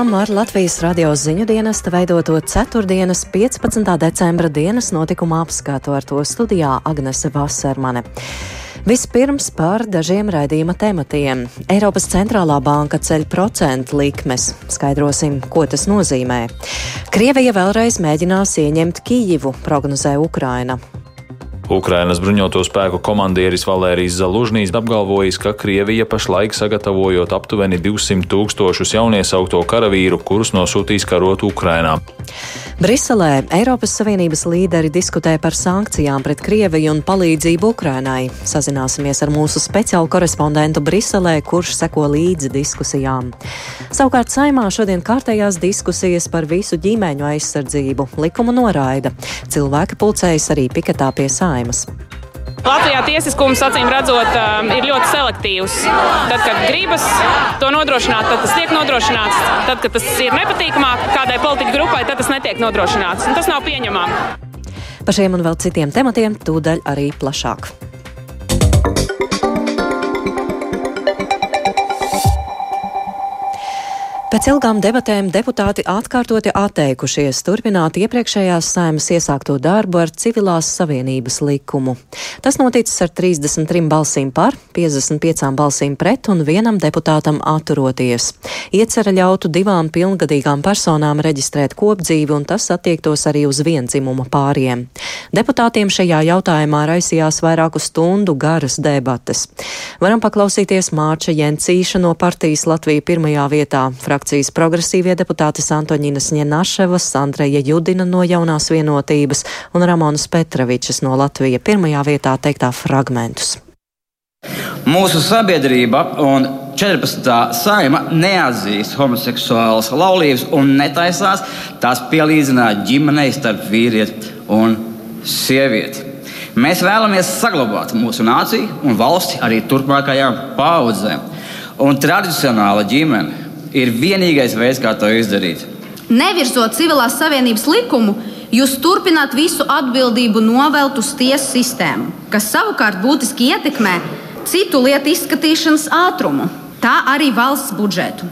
Turpinām ar Latvijas radio ziņu dienesta veidoto 4. 15. decembra dienas notikuma apskatu ar to studijā Agnese Vasermane. Vispirms par dažiem raidījuma tematiem. Eiropas centrālā banka ceļ procentu likmes. Skaidrosim, ko tas nozīmē. Krievija vēlreiz mēģinās ieņemt Kijivu, prognozē Ukraina. Ukrainas bruņoto spēku komandieris Valērijas Zalužnīs apgalvojis, ka Krievija pašlaik sagatavojot aptuveni 200 tūkstošus jauniesauto karavīru, kurus nosūtīs karot Ukrainā. Briselē Eiropas Savienības līderi diskutē par sankcijām pret Krieviju un palīdzību Ukrainai. Sazināsimies ar mūsu speciālu korespondentu Briselē, kurš seko līdzi diskusijām. Savukārt saimā šodien kārtējās diskusijas par visu ģimeņu aizsardzību. Likumu noraida. Cilvēki pulcējas arī piketā pie saimas. Latvijā tiesiskums, acīm redzot, um, ir ļoti selektīvs. Tad, kad gribas to nodrošināt, tad tas tiek nodrošināts. Tad, kad tas ir nepatīkamāk kādai politiķu grupai, tad tas netiek nodrošināts. Un tas nav pieņemami. Par šiem un vēl citiem tematiem tūdaļ arī plašāk. Pēc ilgām debatēm deputāti atkārtoti atteikušies turpināt iepriekšējās saimas iesākto darbu ar civilās savienības likumu. Tas noticis ar 33 balsīm par, 55 balsīm pret un vienam deputātam atturoties. Iecera ļautu divām pilngadīgām personām reģistrēt kopdzīvi, un tas attiektos arī uz viendzimuma pāriem. Deputātiem šajā jautājumā raisījās vairāku stundu garas debates. Varam paklausīties Mārča Jencīša no partijas Latvija pirmajā vietā frakcijas progresīvie deputāti Antoņina Sņenaševas, Andreja Judina no jaunās vienotības un Ramonas Petravičas no Latvija pirmajā vietā teiktā fragmentus. Mūsu sabiedrība un 14. saima neatzīst homoseksuālas laulības un netaisās tās pielīdzināt ģimenei starp vīrieti un sievieti. Mēs vēlamies saglabāt mūsu nāciju un valsti arī turpmākajām paudzēm. Un tradicionāla ģimene ir vienīgais veids, kā to izdarīt. Nevirzot civilās savienības likumu, jūs turpināt visu atbildību novelt uz tiesu sistēmu, kas savukārt būtiski ietekmē citu lietu izskatīšanas ātrumu, tā arī valsts budžetu.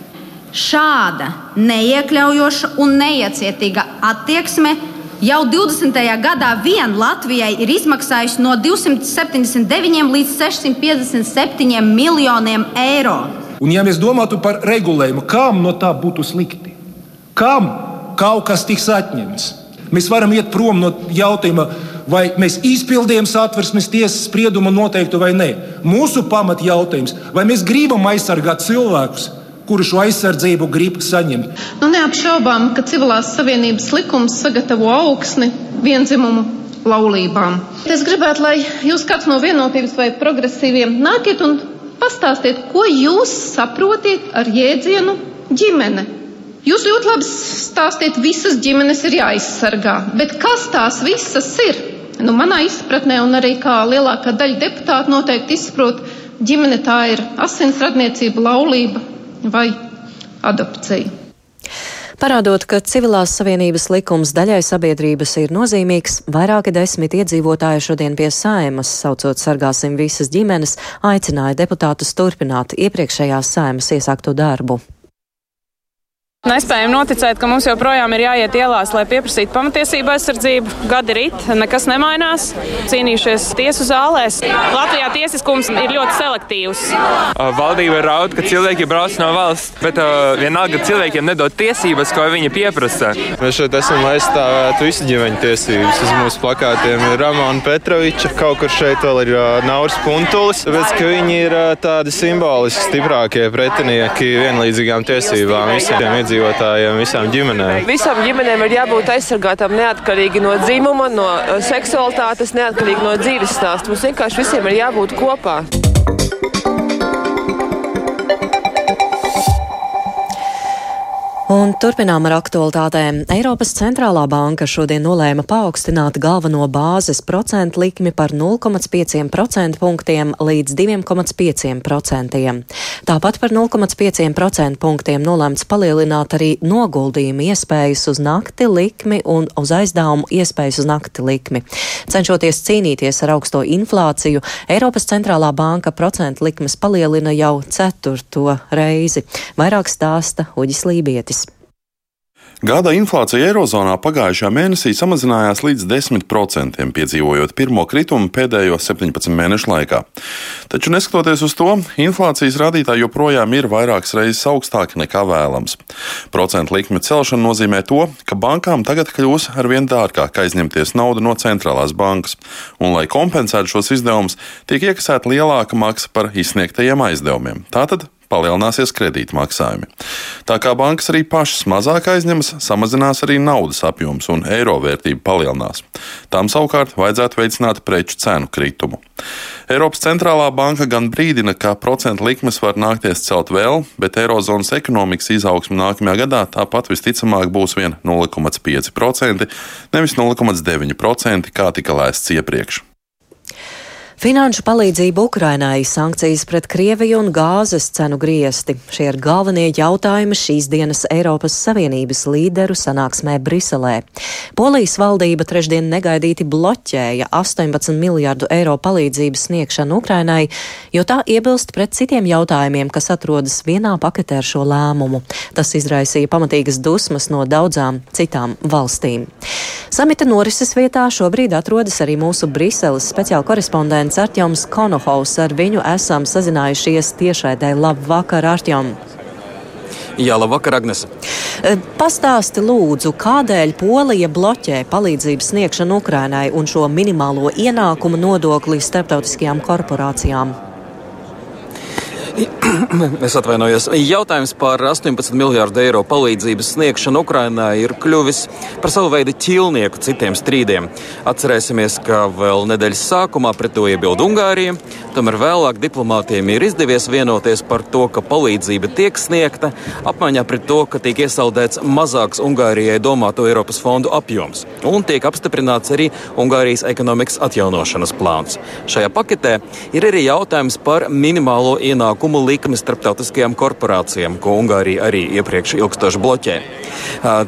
Šāda neiekļaujoša un neiecietīga attieksme jau 20. gadā vien Latvijai ir izmaksājusi no 279 līdz 657 miljoniem eiro. Un, ja mēs domātu par regulējumu, kam no tā būtu slikti, kam kaut kas tiks atņemts, mēs varam iet prom no jautājuma, vai mēs izpildījām satversmes tiesas spriedumu noteiktu vai nē. Mūsu pamat jautājums, vai mēs gribam aizsargāt cilvēkus, kuru šo aizsardzību grib saņemt. Nu, neapšaubām, ka civilās savienības likums sagatavo augsni vienzimumu laulībām. Es gribētu, lai jūs kāds no vienotības vai progresīviem nākiet un Pastāstiet, ko jūs saprotiet ar jēdzienu ģimene? Jūs ļoti labi stāstiet, visas ģimenes ir jāizsargā, bet kas tās visas ir? Nu, manā izpratnē, un arī kā lielākā daļa deputātu noteikti izprot, ģimene tā ir asins radniecība, laulība vai adopcija. Parādot, ka civilās savienības likums daļai sabiedrības ir nozīmīgs, vairāki desmit iedzīvotāji šodien pie saimas, saucot sargāsim visas ģimenes, aicināja deputātus turpināt iepriekšējās saimas iesākto darbu. Nespējam noticēt, ka mums joprojām ir jāiet ielās, lai pieprasītu pamatiesību aizsardzību. Gadi rit, nekas nemainās. Cīnījušies tiesu zālēs. Latvijā tiesiskums ir ļoti selektīvs. Valdība raud, ka cilvēki brauc no valsts, bet uh, vienalga cilvēkiem nedod tiesības, ko viņi pieprasa. Mēs šeit esam aizstāvēt visu ģimeņu tiesības. Uz mūsu plakātiem ir Ramona Petroviča, kaut kur šeit vēl ir uh, Nauris Puntulis, tāpēc ka viņi ir uh, tādi simboliski stiprākie pretinieki vienlīdzīgām tiesībām visiem iedzīvotājiem iedzīvotājiem, visām ģimenēm. Visām ģimenēm ir jābūt aizsargātām neatkarīgi no dzimuma, no eh, seksualitātes, neatkarīgi no dzīves stāsta. Mums vienkārši visiem ir jābūt kopā. Un turpinām ar aktualitātēm. Eiropas centrālā banka šodien nolēma paaugstināt galveno bāzes procentu likmi par 0,5% punktiem līdz 2,5%. Tāpat par 0,5% punktiem nolēmts palielināt arī noguldījumu iespējas uz nakti likmi un uz aizdevumu iespējas uz nakti likmi. Cenšoties cīnīties ar augsto inflāciju, Eiropas centrālā banka procentu likmes palielina jau ceturto reizi. Vairāk stāsta Uģis Lībietis. Gada inflācija Eirozonā pagājušajā mēnesī samazinājās līdz 10%, piedzīvojot pirmo kritumu pēdējo 17 mēnešu laikā. Taču, neskatoties uz to, inflācijas rādītāji joprojām ir vairākas reizes augstāki nekā vēlams. Procentu likmju celšana nozīmē to, ka bankām tagad kļūs arvien dārgāk aizņemties naudu no centrālās bankas, un, lai kompensētu šos izdevumus, tiek iekasēta lielāka maksa par izsniegtajiem aizdevumiem. Tātad palielināsies kredīta maksājumi. Tā kā bankas arī pašas mazāk aizņemas, samazinās arī naudas apjoms un eiro vērtība palielinās. Tām savukārt vajadzētu veicināt preču cenu kritumu. Eiropas centrālā banka gan brīdina, ka procentu likmes var nākties celt vēl, bet eirozonas ekonomikas izaugsme nākamajā gadā tāpat visticamāk būs vien 0,5%, nevis 0,9%, kā tika lēsts iepriekš. Finanšu palīdzība Ukrainai, sankcijas pret Krieviju un gāzes cenu griesti. Šie ir galvenie jautājumi šīs dienas Eiropas Savienības līderu sanāksmē Briselē. Polijas valdība trešdien negaidīti bloķēja 18 miljārdu eiro palīdzības sniegšanu Ukrainai, jo tā iebilst pret citiem jautājumiem, kas atrodas vienā paketē ar šo lēmumu. Tas izraisīja pamatīgas dusmas no daudzām citām valstīm. Samita norises vietā šobrīd atrodas arī mūsu Briseles speciāla korespondents prezidents Artjoms Konohovs. Ar viņu esam sazinājušies tiešraidē. Labvakar, Artjom! Jā, labvakar, Agnese. E, pastāsti lūdzu, kādēļ Polija bloķē palīdzības sniegšanu Ukrainai un šo minimālo ienākumu nodokli starptautiskajām korporācijām? Es atvainojos. Jautājums par 18 miljārdu eiro palīdzības sniegšanu Ukrainai ir kļuvis par savu veidu ķilnieku citiem strīdiem. Atcerēsimies, ka vēl nedēļas sākumā pret to iebilda Ungārija, tomēr vēlāk diplomātiem ir izdevies vienoties par to, ka palīdzība tiek sniegta apmaiņā pret to, ka tiek iesaldēts mazāks Ungārijai domāto Eiropas fondu apjoms un tiek apstiprināts arī Ungārijas ekonomikas atjaunošanas plāns. Šajā paketē ir arī jautājums par minimālo ienākumu ienākumu likmi starptautiskajām korporācijām, ko Ungārija arī iepriekš ilgstoši bloķē.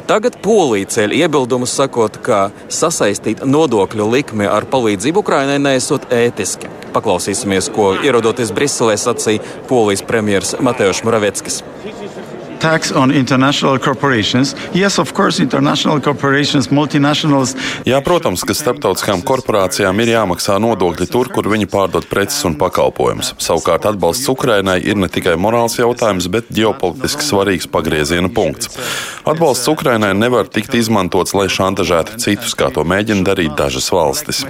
Tagad Polija ceļ iebildumus, sakot, ka sasaistīt nodokļu likmi ar palīdzību Ukrainai nesot ētiski. Paklausīsimies, ko ierodoties Briselē sacīja Polijas premjeras Mateusz Moraveckis tax on international corporations. Yes, of course, international corporations, multinationals. Jā, protams, ka starptautiskām korporācijām ir jāmaksā nodokļi tur, kur viņi pārdod preces un pakalpojumus. Savukārt atbalsts Ukrainai ir ne tikai morāls jautājums, bet ģeopolitiski svarīgs pagrieziena punkts. Atbalsts Ukrainai nevar tikt izmantots, lai šantažētu citus, kā to mēģina darīt dažas valstis.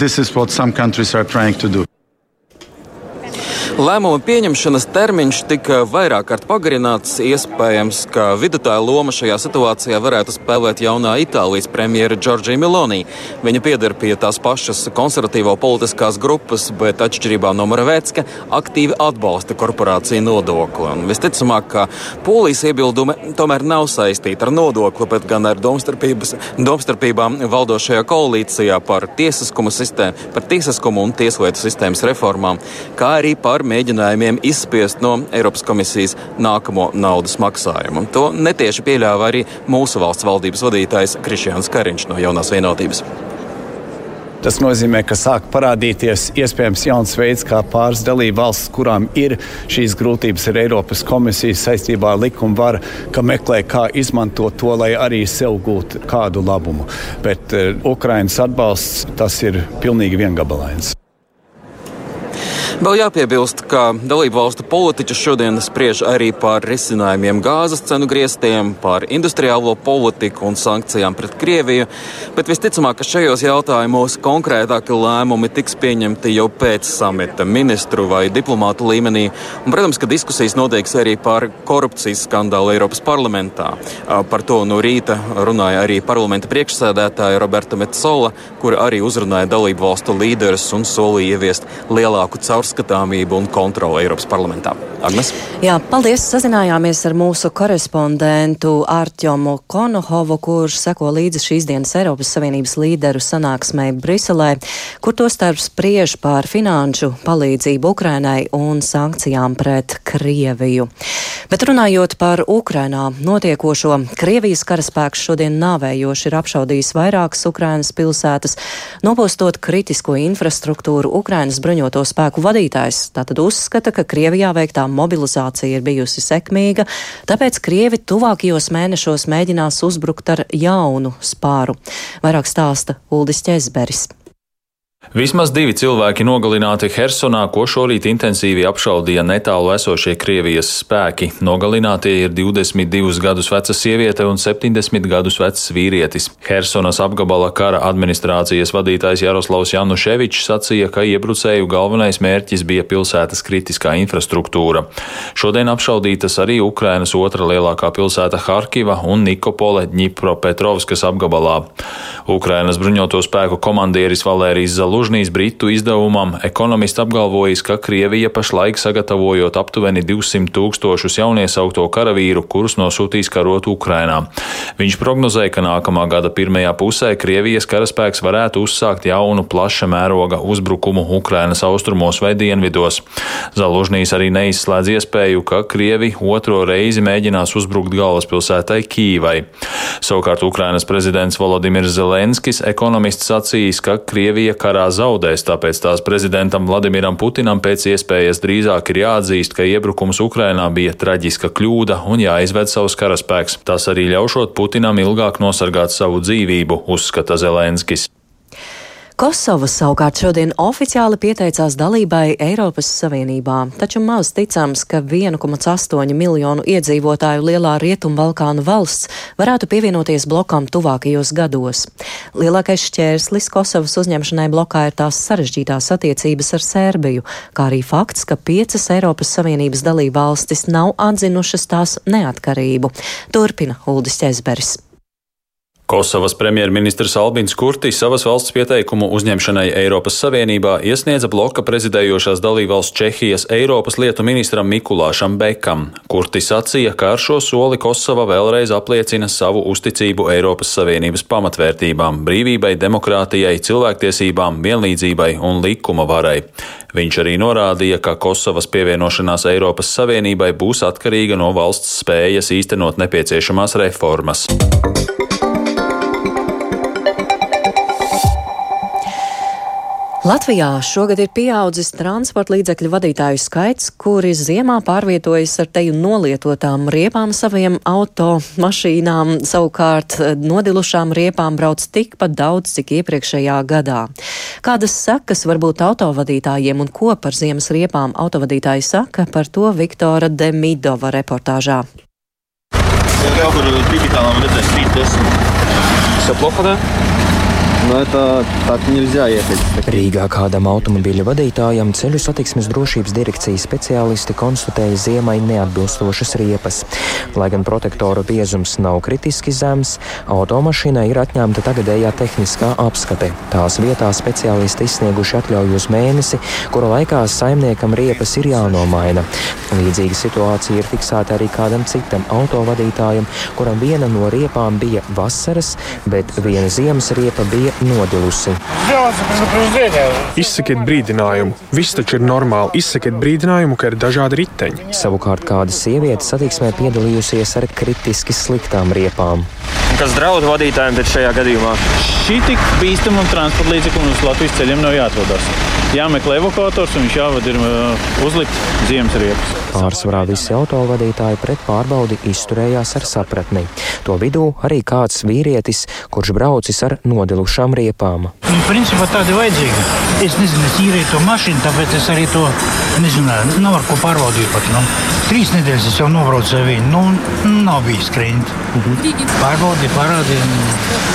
Lēmuma pieņemšanas termiņš tika vairāk kārt pagarināts. Iespējams, ka vidutāja loma šajā situācijā varētu spēlēt jaunā Itālijas premjera Džordžija Meloni. Viņa pieder pie tās pašas konservatīvo politiskās grupas, bet atšķirībā no Moravēcka aktīvi atbalsta korporāciju nodokli. Un visticamāk, ka polijas iebildumi tomēr nav saistīti ar nodokli, bet gan ar domstarpībām valdošajā koalīcijā par tiesiskumu sistēmu, par tiesiskumu un tieslietu sistēmas reformām, kā arī par par mēģinājumiem izspiest no Eiropas komisijas nākamo naudas maksājumu. To netieši pieļāva arī mūsu valsts valdības vadītājs Krišjāns Kariņš no jaunās vienotības. Tas nozīmē, ka sāk parādīties iespējams jauns veids, kā pāris dalību valsts, kurām ir šīs grūtības ar Eiropas komisiju saistībā ar likumu varu, ka meklē, kā izmantot to, lai arī sev gūtu kādu labumu. Bet uh, Ukrainas atbalsts tas ir pilnīgi viengabalains. Vēl jāpiebilst, ka dalību valstu politiķi šodien spriež arī par risinājumiem gāzes cenu griestiem, par industriālo politiku un sankcijām pret Krieviju, bet visticamāk, ka šajos jautājumos konkrētāki lēmumi tiks pieņemti jau pēc samita ministru vai diplomātu līmenī. Un, protams, ka diskusijas noteiks arī par korupcijas skandālu Eiropas parlamentā. Par to no rīta runāja arī parlamenta priekšsēdētāja Roberta Metzola, kura arī uzrunāja dalību valstu līderus un solīja ieviest lielāku caurskatāmību caurskatāmību un kontroli Eiropas parlamentā. Agnes? Jā, paldies! Sazinājāmies ar mūsu korespondentu Ārķomu Konohovu, kurš seko līdzi šīs dienas Eiropas Savienības līderu sanāksmē Briselē. kur to starp spriež par finanšu palīdzību Ukrainai un sankcijām pret Krieviju. Bet runājot par Ukrainā notiekošo, Krievijas karaspēks šodien nāvējoši ir apšaudījis vairākas Ukrainas pilsētas, nopostot kritisko infrastruktūru. Ukrainas bruņoto spēku vadītājs tātad uzskata, ka Krievijā veiktā mobilizācija ir bijusi sekmīga, tāpēc Krievi tuvākajos mēnešos mēģinās uzbrukt ar jaunu spāru. Vairāk stāsta Uldis Ķezberis. Vismaz divi cilvēki nogalināti Hersonā, ko šorīt intensīvi apšaudīja netālu esošie Krievijas spēki. Nogalinātie ir 22 gadus veca sieviete un 70 gadus vecs vīrietis. Hersonas apgabala kara administrācijas vadītājs Jaroslavs Januševičs sacīja, ka iebrucēju galvenais mērķis bija pilsētas kritiskā infrastruktūra. Šodien apšaudītas arī Ukrainas otra lielākā pilsēta Harkiva un Nikopole Ņipropetrovskas apgabalā. Ukrainas bruņoto spēku komandieris Valērijas Zalūs Lužnijas Britu izdevumam ekonomisti apgalvojis, ka Krievija pašlaik sagatavojot aptuveni 200 tūkstošus jauniesauto karavīru, kurus nosūtīs karot Ukrainā. Viņš prognozēja, ka nākamā gada pirmajā pusē Krievijas karaspēks varētu uzsākt jaunu plaša mēroga uzbrukumu Ukrainas austrumos vai dienvidos. Zalužnīs arī neizslēdz iespēju, ka Krievi otro reizi mēģinās uzbrukt galvaspilsētai Kīvai. Savukārt Ukrainas prezidents Volodimirs Zelenskis ekonomists sacījis, ka Krievija karā zaudēs, tāpēc tās prezidentam Vladimiram Putinam pēc iespējas drīzāk ir jāatzīst, ka iebrukums Ukrainā bija traģiska kļūda un jāizved savus karaspēks. Tas arī ļaušot Putinam ilgāk nosargāt savu dzīvību, uzskata Zelenskis. Kosova savukārt šodien oficiāli pieteicās dalībai Eiropas Savienībā, taču maz ticams, ka 1,8 miljonu iedzīvotāju lielā Rietumbalkānu valsts varētu pievienoties blokam tuvākajos gados. Lielākais šķērslis Kosovas uzņemšanai blokā ir tās sarežģītās attiecības ar Sērbiju, kā arī fakts, ka piecas Eiropas Savienības dalība valstis nav atzinušas tās neatkarību. Turpina Uldis Ķezberis. Kosovas premjerministrs Albins Kurtis savas valsts pieteikumu uzņemšanai Eiropas Savienībā iesniedza bloka prezidējošās dalībvalsts Čehijas Eiropas lietu ministram Mikulāšam Bekam. Kurtis sacīja, ka ar šo soli Kosova vēlreiz apliecina savu uzticību Eiropas Savienības pamatvērtībām - brīvībai, demokrātijai, cilvēktiesībām, vienlīdzībai un likuma varai. Viņš arī norādīja, ka Kosovas pievienošanās Eiropas Savienībai būs atkarīga no valsts spējas īstenot nepieciešamās reformas. Latvijā šogad ir pieaudzis transporta līdzekļu vadītāju skaits, kuri ziemā pārvietojas ar teju nolietotām riepām saviem automašīnām, savukārt eh, nodilušām riepām brauc tikpat daudz, cik iepriekšējā gadā. Kādas sekas var būt autovadītājiem un ko par ziemas riepām autovadītāji saka, par to Viktora Demidova reportāžā. Я говорю, digitālā redzēs 310. Все плохо, да? Но это так нельзя ехать. Rīgā kādam automobīļa vadītājam ceļu satiksmes drošības direkcijas speciālisti konstatēja ziemai neatbilstošas riepas. Lai gan protektora biezums nav kritiski zems, automašīnai ir atņemta tagadējā tehniskā apskate. Tās vietā speciālisti izsnieguši atļauju uz mēnesi, kura laikā saimniekam riepas ir jānomaina. Līdzīga situācija ir fiksēta arī kādam citam autovadītājam, kuram viena no riepām bija vasaras, bet viena ziemas riepa bija bija nodilusi. Izsakiet brīdinājumu. Viss taču ir normāli. Izsakiet brīdinājumu, ka ir dažādi riteņi. Savukārt kāda sieviete satiksmē piedalījusies ar kritiski sliktām riepām. Kas draud vadītājiem šajā gadījumā? Šī tik bīstama transporta līdzekļa uz Latvijas ceļiem nav jāatrodas. Jāmeklē evakuators un viņš jāvada ir uh, uzlikt ziemas riepas. Pārsvarā visi autovadītāji pret pārbaudi izturējās ar sapratni. To vidū arī kāds vīrietis, kurš braucis ar nodilušām riepām. Nu, principā tāda ir vajadzīga. Es nezinu, es īrēju to mašīnu, tāpēc es arī to nezināju. Nav ar ko pārbaudīt pat. Nu. Trīs nedēļas es jau nobraucu ar viņu. Nu, nav bijis krīt. Mhm. Pārbaudīju, parādīju.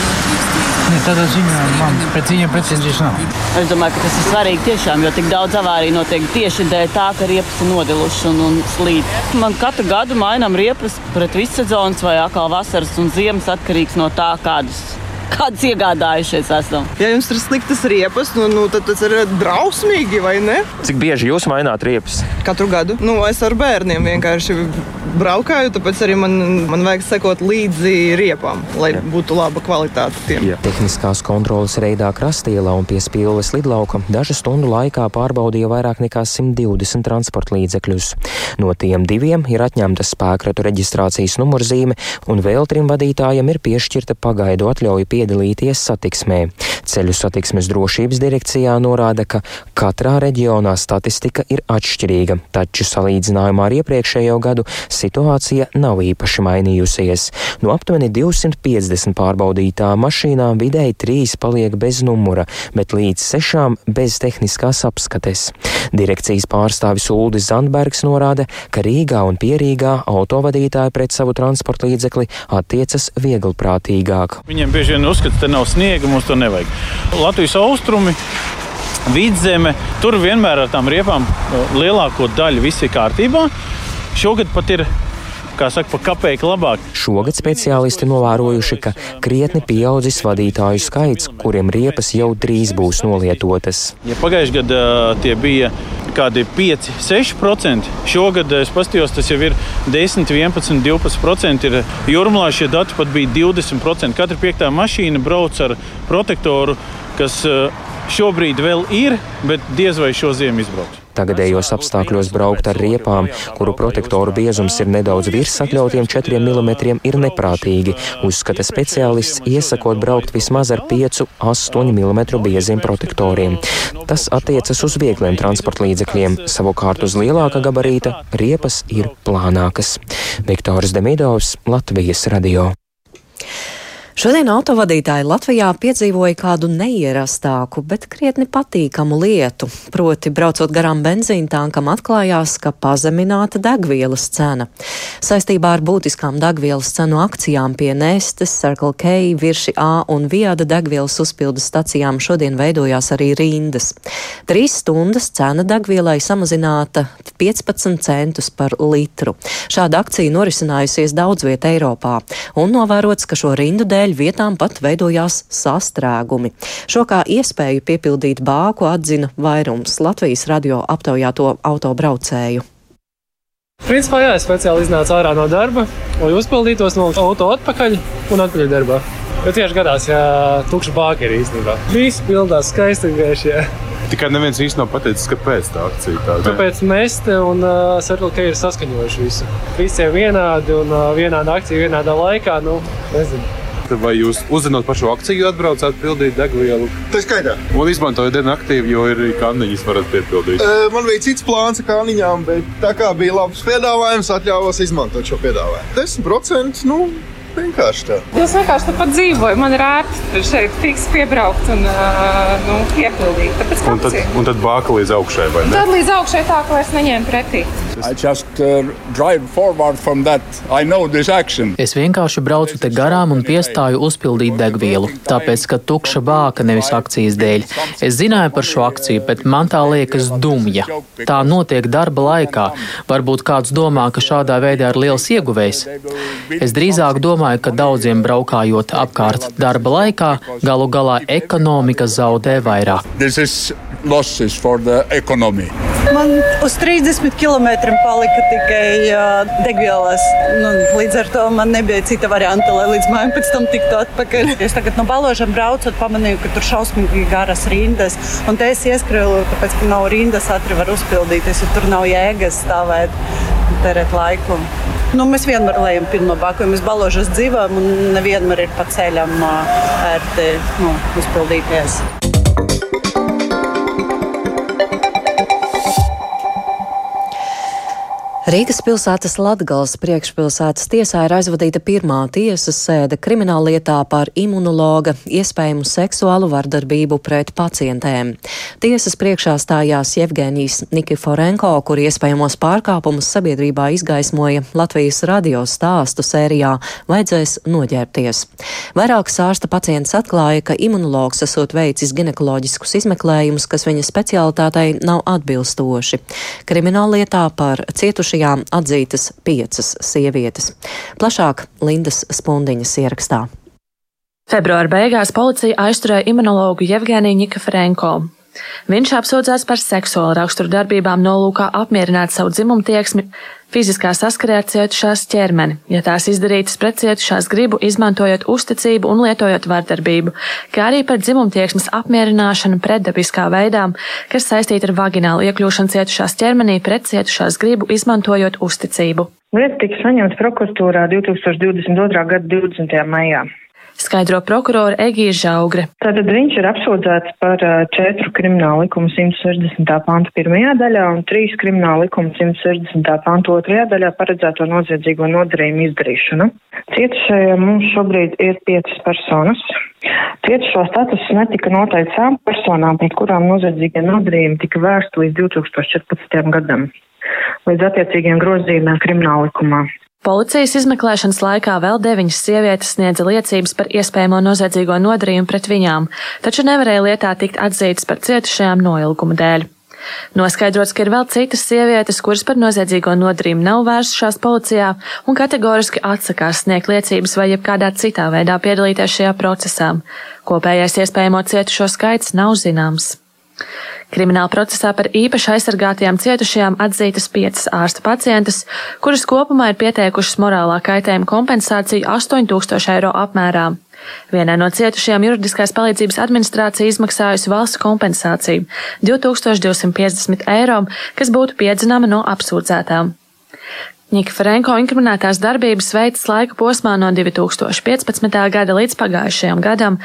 Ne, tādā ziņā man pret viņiem pretenzijas nav. Es domāju, ka tas ir svarīgi tiešām, jo tik daudz avāriju notiek tieši dēļ tā, ka riepas ir nodilušas un, un slīd. Man katru gadu mainām riepas pret visu sezonu vai atkal vasaras un ziemas atkarīgs no tā, kādas kādas iegādājušies esam. Ja jums ir sliktas riepas, nu, nu, tad tas ir drausmīgi, vai ne? Cik bieži jūs maināt riepas? Katru gadu. Nu, es ar bērniem vienkārši braukāju, tāpēc arī man, man vajag sekot līdzi riepām, lai Jā. būtu laba kvalitāte tiem. Jā. Tehniskās kontrolas reidā Krastielā un pie Spīles lidlauka dažu stundu laikā pārbaudīja vairāk nekā 120 transporta līdzekļus. No tiem diviem ir atņemta spēkratu reģistrācijas numurzīme, un vēl trim vadītājiem ir piešķirta pagaidu atļauja piedalīties satiksmē. Ceļu satiksmes drošības direkcijā norāda, ka katrā reģionā statistika ir atšķirīga, taču salīdzinājumā ar iepriekšējo gadu situācija nav īpaši mainījusies. No aptuveni 250 pārbaudītām mašīnām vidēji trīs paliek bez numura, bet līdz sešām bez tehniskās apskates. Direkcijas pārstāvis Uldis Zandbergs norāda, ka Rīgā un Pierīgā autovadītāji pret savu transporta līdzekli attiecas vieglprātīgāk. Viņiem bieži vien uzskata, ka nav sniega, mums to nevajag. Latvijas austrumi. Vidzeme, tur vienmēr ar tām riepām lielāko daļu viss ir kārtībā. Šogad pat ir kā saka, pa kapeiku labāk. Šogad speciālisti novērojuši, ka krietni pieaudzis vadītāju skaits, kuriem riepas jau drīz būs nolietotas. Ja pagājušajā gadā tie bija kādi 5, 6%, šogad es paskatījos, tas jau ir 10, 11, 12%. Ir jūrmā šie dati pat bija 20%. Katra piektā mašīna brauc ar protektoru, kas šobrīd vēl ir, bet diez vai šo ziemu izbrauks. Tagadējos apstākļos braukt ar riepām, kuru protektoru biezums ir nedaudz virs atļautiem 4 mm, ir neprātīgi, uzskata speciālists, iesakot braukt vismaz ar 5-8 mm bieziem protektoriem. Tas attiecas uz viegliem transporta līdzekļiem, savukārt uz lielāka gabarīta riepas ir plānākas. Viktors Demidovs, Latvijas radio. Šodien autovadītāji Latvijā piedzīvoja kādu neierastāku, bet krietni patīkamu lietu. Proti, braucot garām benzīna tankam, atklājās, ka pazemināta degvielas cena. Saistībā ar būtiskām degvielas cenu akcijām pie Nestes, Circle K, Virši A un Viada degvielas uzpildes stacijām šodien veidojās arī rindas. Trīs stundas cena degvielai samazināta 15 centus par litru. Šāda akcija norisinājusies daudz vietā Eiropā, un novērots, ka šo rindu dēļ dēļ vietām pat veidojās sastrēgumi. Šo kā iespēju piepildīt bāku atzina vairums Latvijas radio aptaujāto autobraucēju. Principā jā, es speciāli iznācu ārā no darba, lai uzpildītos no auto atpakaļ un atpakaļ darbā. Jo tieši gadās, ja tukša bāka ir īstenībā. Viss pildās skaisti gaiši. Tikai neviens īsti nav pateicis, kāpēc tā akcija tāda. Tāpēc mēs te un uh, Circle ir saskaņojuši visu. Visiem vienādi un uh, vienāda akcija vienādā laikā. Nu, nezinu. Vai jūs uzzinot par šo akciju, atbraucāt pildīt degvielu? Tā skaitā. Un izmantojot dienu aktīvi, jo ir kanniņas, varat piepildīt. Uh, man bija cits plāns ar kanniņām, bet tā kā bija labs piedāvājums, atļāvos izmantot šo piedāvājumu. 10% nu, vienkārši tā. Es vienkārši tāpat dzīvoju. Man ir ērti šeit fiks piebraukt un uh, nu, piepildīt. Tāpēc un tad, un tad bāka līdz augšai, vai ne? Tad līdz augšai tā, ka vairs neņem pretī. Just, uh, es vienkārši braucu te garām un piestāju uzpildīt degvielu, tāpēc, ka tukša bāka nevis akcijas dēļ. Es zināju par šo akciju, bet man tā liekas dumja. Tā notiek darba laikā. Varbūt kāds domā, ka šādā veidā ir liels ieguvējs. Es drīzāk domāju, ka daudziem braukājot apkārt darba laikā, galu galā ekonomika zaudē vairāk. Man uz 30 km palika tikai uh, degvielas. Nu, līdz ar to man nebija cita varianta, lai līdz mājām pēc tam tiktu atpakaļ. Es tagad no balāžiem braucot, pamanīju, ka tur šausmīgi garas rindas. Un te es ieskrēju, tāpēc, ka nav rindas, ātri var uzpildīties, jo tur nav jēgas stāvēt, terēt laiku. Nu, mēs vienmēr lejam pirmo baku, jo mēs balāžas dzīvojam un nevienmēr ir pa ceļam ērti nu, uzpildīties. Rīgas pilsētas Latgales priekšpilsētas tiesā ir aizvadīta pirmā tiesas sēde krimināllietā par imunologa iespējamu seksuālu vardarbību pret pacientēm. Tiesas priekšā stājās Jevgenijs Nikiforenko, kur iespējamos pārkāpumus sabiedrībā izgaismoja Latvijas radio stāstu sērijā Vajadzēs noģērbties. Vairākas ārsta pacients atklāja, ka imunologs esot veicis ginekoloģiskus izmeklējumus, kas viņa specialitātei nav atbilstoši. Krimināllietā par cietuši cietušajām atzītas piecas sievietes. Plašāk Lindas Spundiņas ierakstā. Februāra beigās policija aizturēja imunologu Jevgeniju Nikaferenko. Viņš apsūdzēts par seksuālu raksturu darbībām nolūkā apmierināt savu dzimumu tieksmi, fiziskā saskarē ar cietušās ķermeni, ja tās izdarītas pret cietušās gribu, izmantojot uzticību un lietojot vardarbību, kā arī par dzimumu tieksmes apmierināšanu pretdabiskā veidā, kas saistīta ar vaginālu iekļūšanu cietušās ķermenī pret cietušās gribu, izmantojot uzticību. Lieta tika saņemta prokuratūrā 2022. gada 20. maijā skaidro prokurora Egīra Žaugre. Tātad viņš ir apsūdzēts par četru kriminālu likumu 160. pantu pirmajā daļā un trīs kriminālu likumu 160. pantu otrajā daļā paredzēto noziedzīgo nodarījumu izdarīšanu. Cietušajiem mums šobrīd ir piecas personas. Cietušo status netika noteikts tām personām, pret kurām noziedzīgie nodarījumi tika vērsti līdz 2014. gadam, līdz attiecīgiem grozījumiem krimināla likumā. Policijas izmeklēšanas laikā vēl deviņas sievietes sniedza liecības par iespējamo noziedzīgo nodarījumu pret viņām, taču nevarēja lietā tikt atzītas par cietušajām noilguma dēļ. Noskaidrots, ka ir vēl citas sievietes, kuras par noziedzīgo nodarījumu nav vērsušās policijā un kategoriski atsakās sniegt liecības vai jebkādā citā veidā piedalīties šajā procesā. Kopējais iespējamo cietušo skaits nav zināms. Krimināla procesā par īpaši aizsargātajām cietušajām atzītas piecas ārsta pacientes, kuras kopumā ir pieteikušas morālā kaitējuma kompensāciju 8000 eiro apmērā. Vienai no cietušajām juridiskās palīdzības administrācija izmaksājusi valsts kompensāciju 2250 eiro, kas būtu piedzināma no apsūdzētām. Nikiforenko inkriminētās darbības veikts laika posmā no 2015. gada līdz pagājušajam gadam,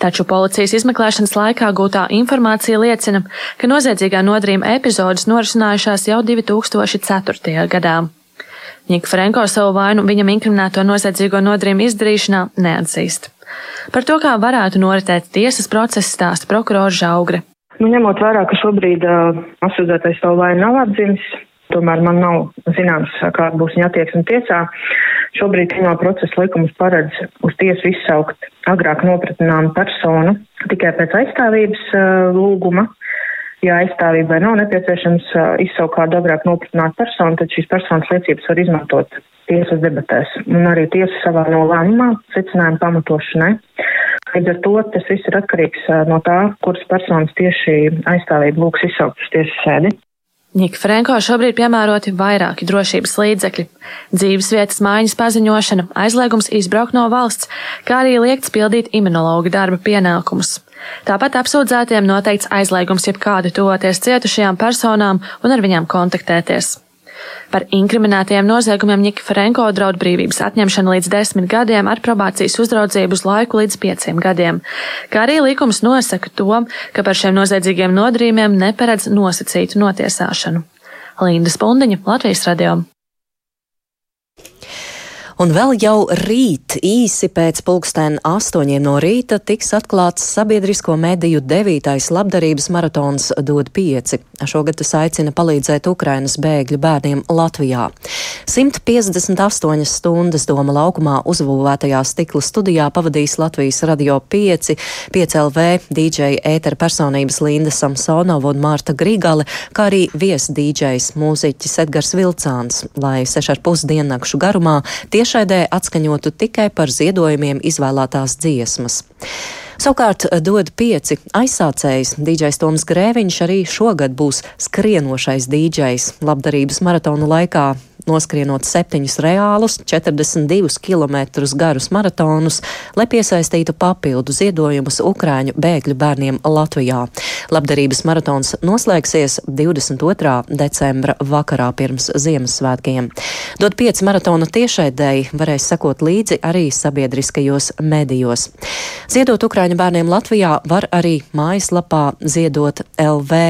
taču policijas izmeklēšanas laikā gūtā informācija liecina, ka noziedzīgā nodarījuma epizodes norisinājušās jau 2004. gadā. Nikiforenko savu vainu viņam inkriminēto noziedzīgo nodarījumu izdarīšanā neatzīst. Par to, kā varētu noritēt tiesas process, stāsta prokurors Žaugre. Nu, ņemot vērā, ka šobrīd uh, apsūdzētais savu vainu nav atzīmis, Tomēr man nav zināms, kāda būs viņa attieksme tiesā. Šobrīd krimināla procesa likums paredz uz tiesu izsaukt agrāk nopratināmu personu tikai pēc aizstāvības lūguma. Ja aizstāvībai nav nepieciešams izsaukt kādu agrāk nopratinātu personu, tad šīs personas liecības var izmantot tiesas debatēs. Un arī tiesa savā nolēmumā secinājumu pamatošanai. Līdz ar to tas viss ir atkarīgs no tā, kuras personas tieši aizstāvību lūgs izsaukt uz tiesas sēdi. Nika Franko šobrīd piemēroti vairāki drošības līdzekļi - dzīvesvietas mājas paziņošana, aizliegums izbraukt no valsts, kā arī liekts pildīt imunologa darba pienākumus. Tāpat apsūdzētiem noteikts aizliegums jebkādi tuvoties cietušajām personām un ar viņām kontaktēties. Par inkriminētajiem noziegumiem Ņika Frenko draud brīvības atņemšana līdz desmit gadiem ar probācijas uzraudzību uz laiku līdz pieciem gadiem. Kā arī likums nosaka to, ka par šiem noziedzīgiem nodarījumiem neparedz nosacītu notiesāšanu. Linda Spundiņa, Latvijas radio. Un vēl jau rīt, īsi pēc pulksten astoņiem no rīta, tiks atklāts sabiedrisko mediju devītais labdarības maratons dod pieci. Šogad tas aicina palīdzēt Ukrainas bēgļu bērniem Latvijā. 158 stundas Doma laukumā uzbūvētajā stikla studijā pavadīs Latvijas radio 5, 5LV, DJ ētera personības Linda Samsonova un Mārta Grigale, kā arī vies DJs mūziķis Edgars Vilcāns, lai 6,5 diennakšu garumā tieši tiešraidē atskaņotu tikai par ziedojumiem izvēlētās dziesmas. Savukārt dod pieci aizsācējs. Dīdžais Toms Grēviņš arī šogad būs skrienošais dīdžais labdarības maratona laikā noskrienot septiņus reālus, 42 km garus maratonus, lai piesaistītu papildu ziedojumus Ukrāņu bēgļu bērniem Latvijā. Labdarības maratons noslēgsies 22. decembra vakarā pirms Ziemassvētkiem. Dot pieci maratona tiešraidēji varēs sekot līdzi arī sabiedriskajos medijos. Ziedot Ukrāņu bērniem Latvijā var arī mājaslapā ziedot LV,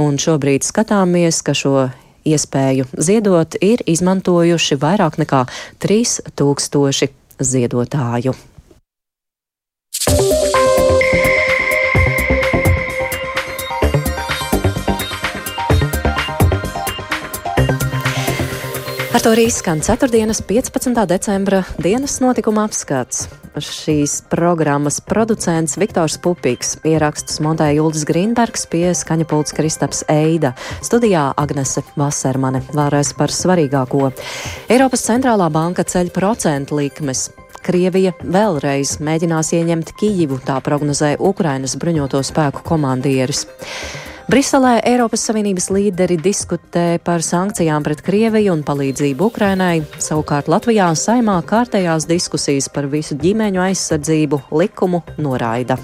un šobrīd skatāmies, ka šo iespēju ziedot ir izmantojuši vairāk nekā 3000 ziedotāju. Ar to arī skan 4. 15. decembra dienas notikuma apskats. Šīs programmas producents Viktors Pupīks, ierakstus montēja Juldis Grīnbergs pie skaņapults Kristaps Eida, studijā Agnese Vasermane. Vēlreiz par svarīgāko. Eiropas centrālā banka ceļ procentu likmes. Krievija vēlreiz mēģinās ieņemt Kijivu, tā prognozē Ukrainas bruņoto spēku komandieris. Briselē Eiropas Savienības līderi diskutē par sankcijām pret Krieviju un palīdzību Ukrainai. Savukārt Latvijā saimā kārtējās diskusijas par visu ģimeņu aizsardzību likumu noraida.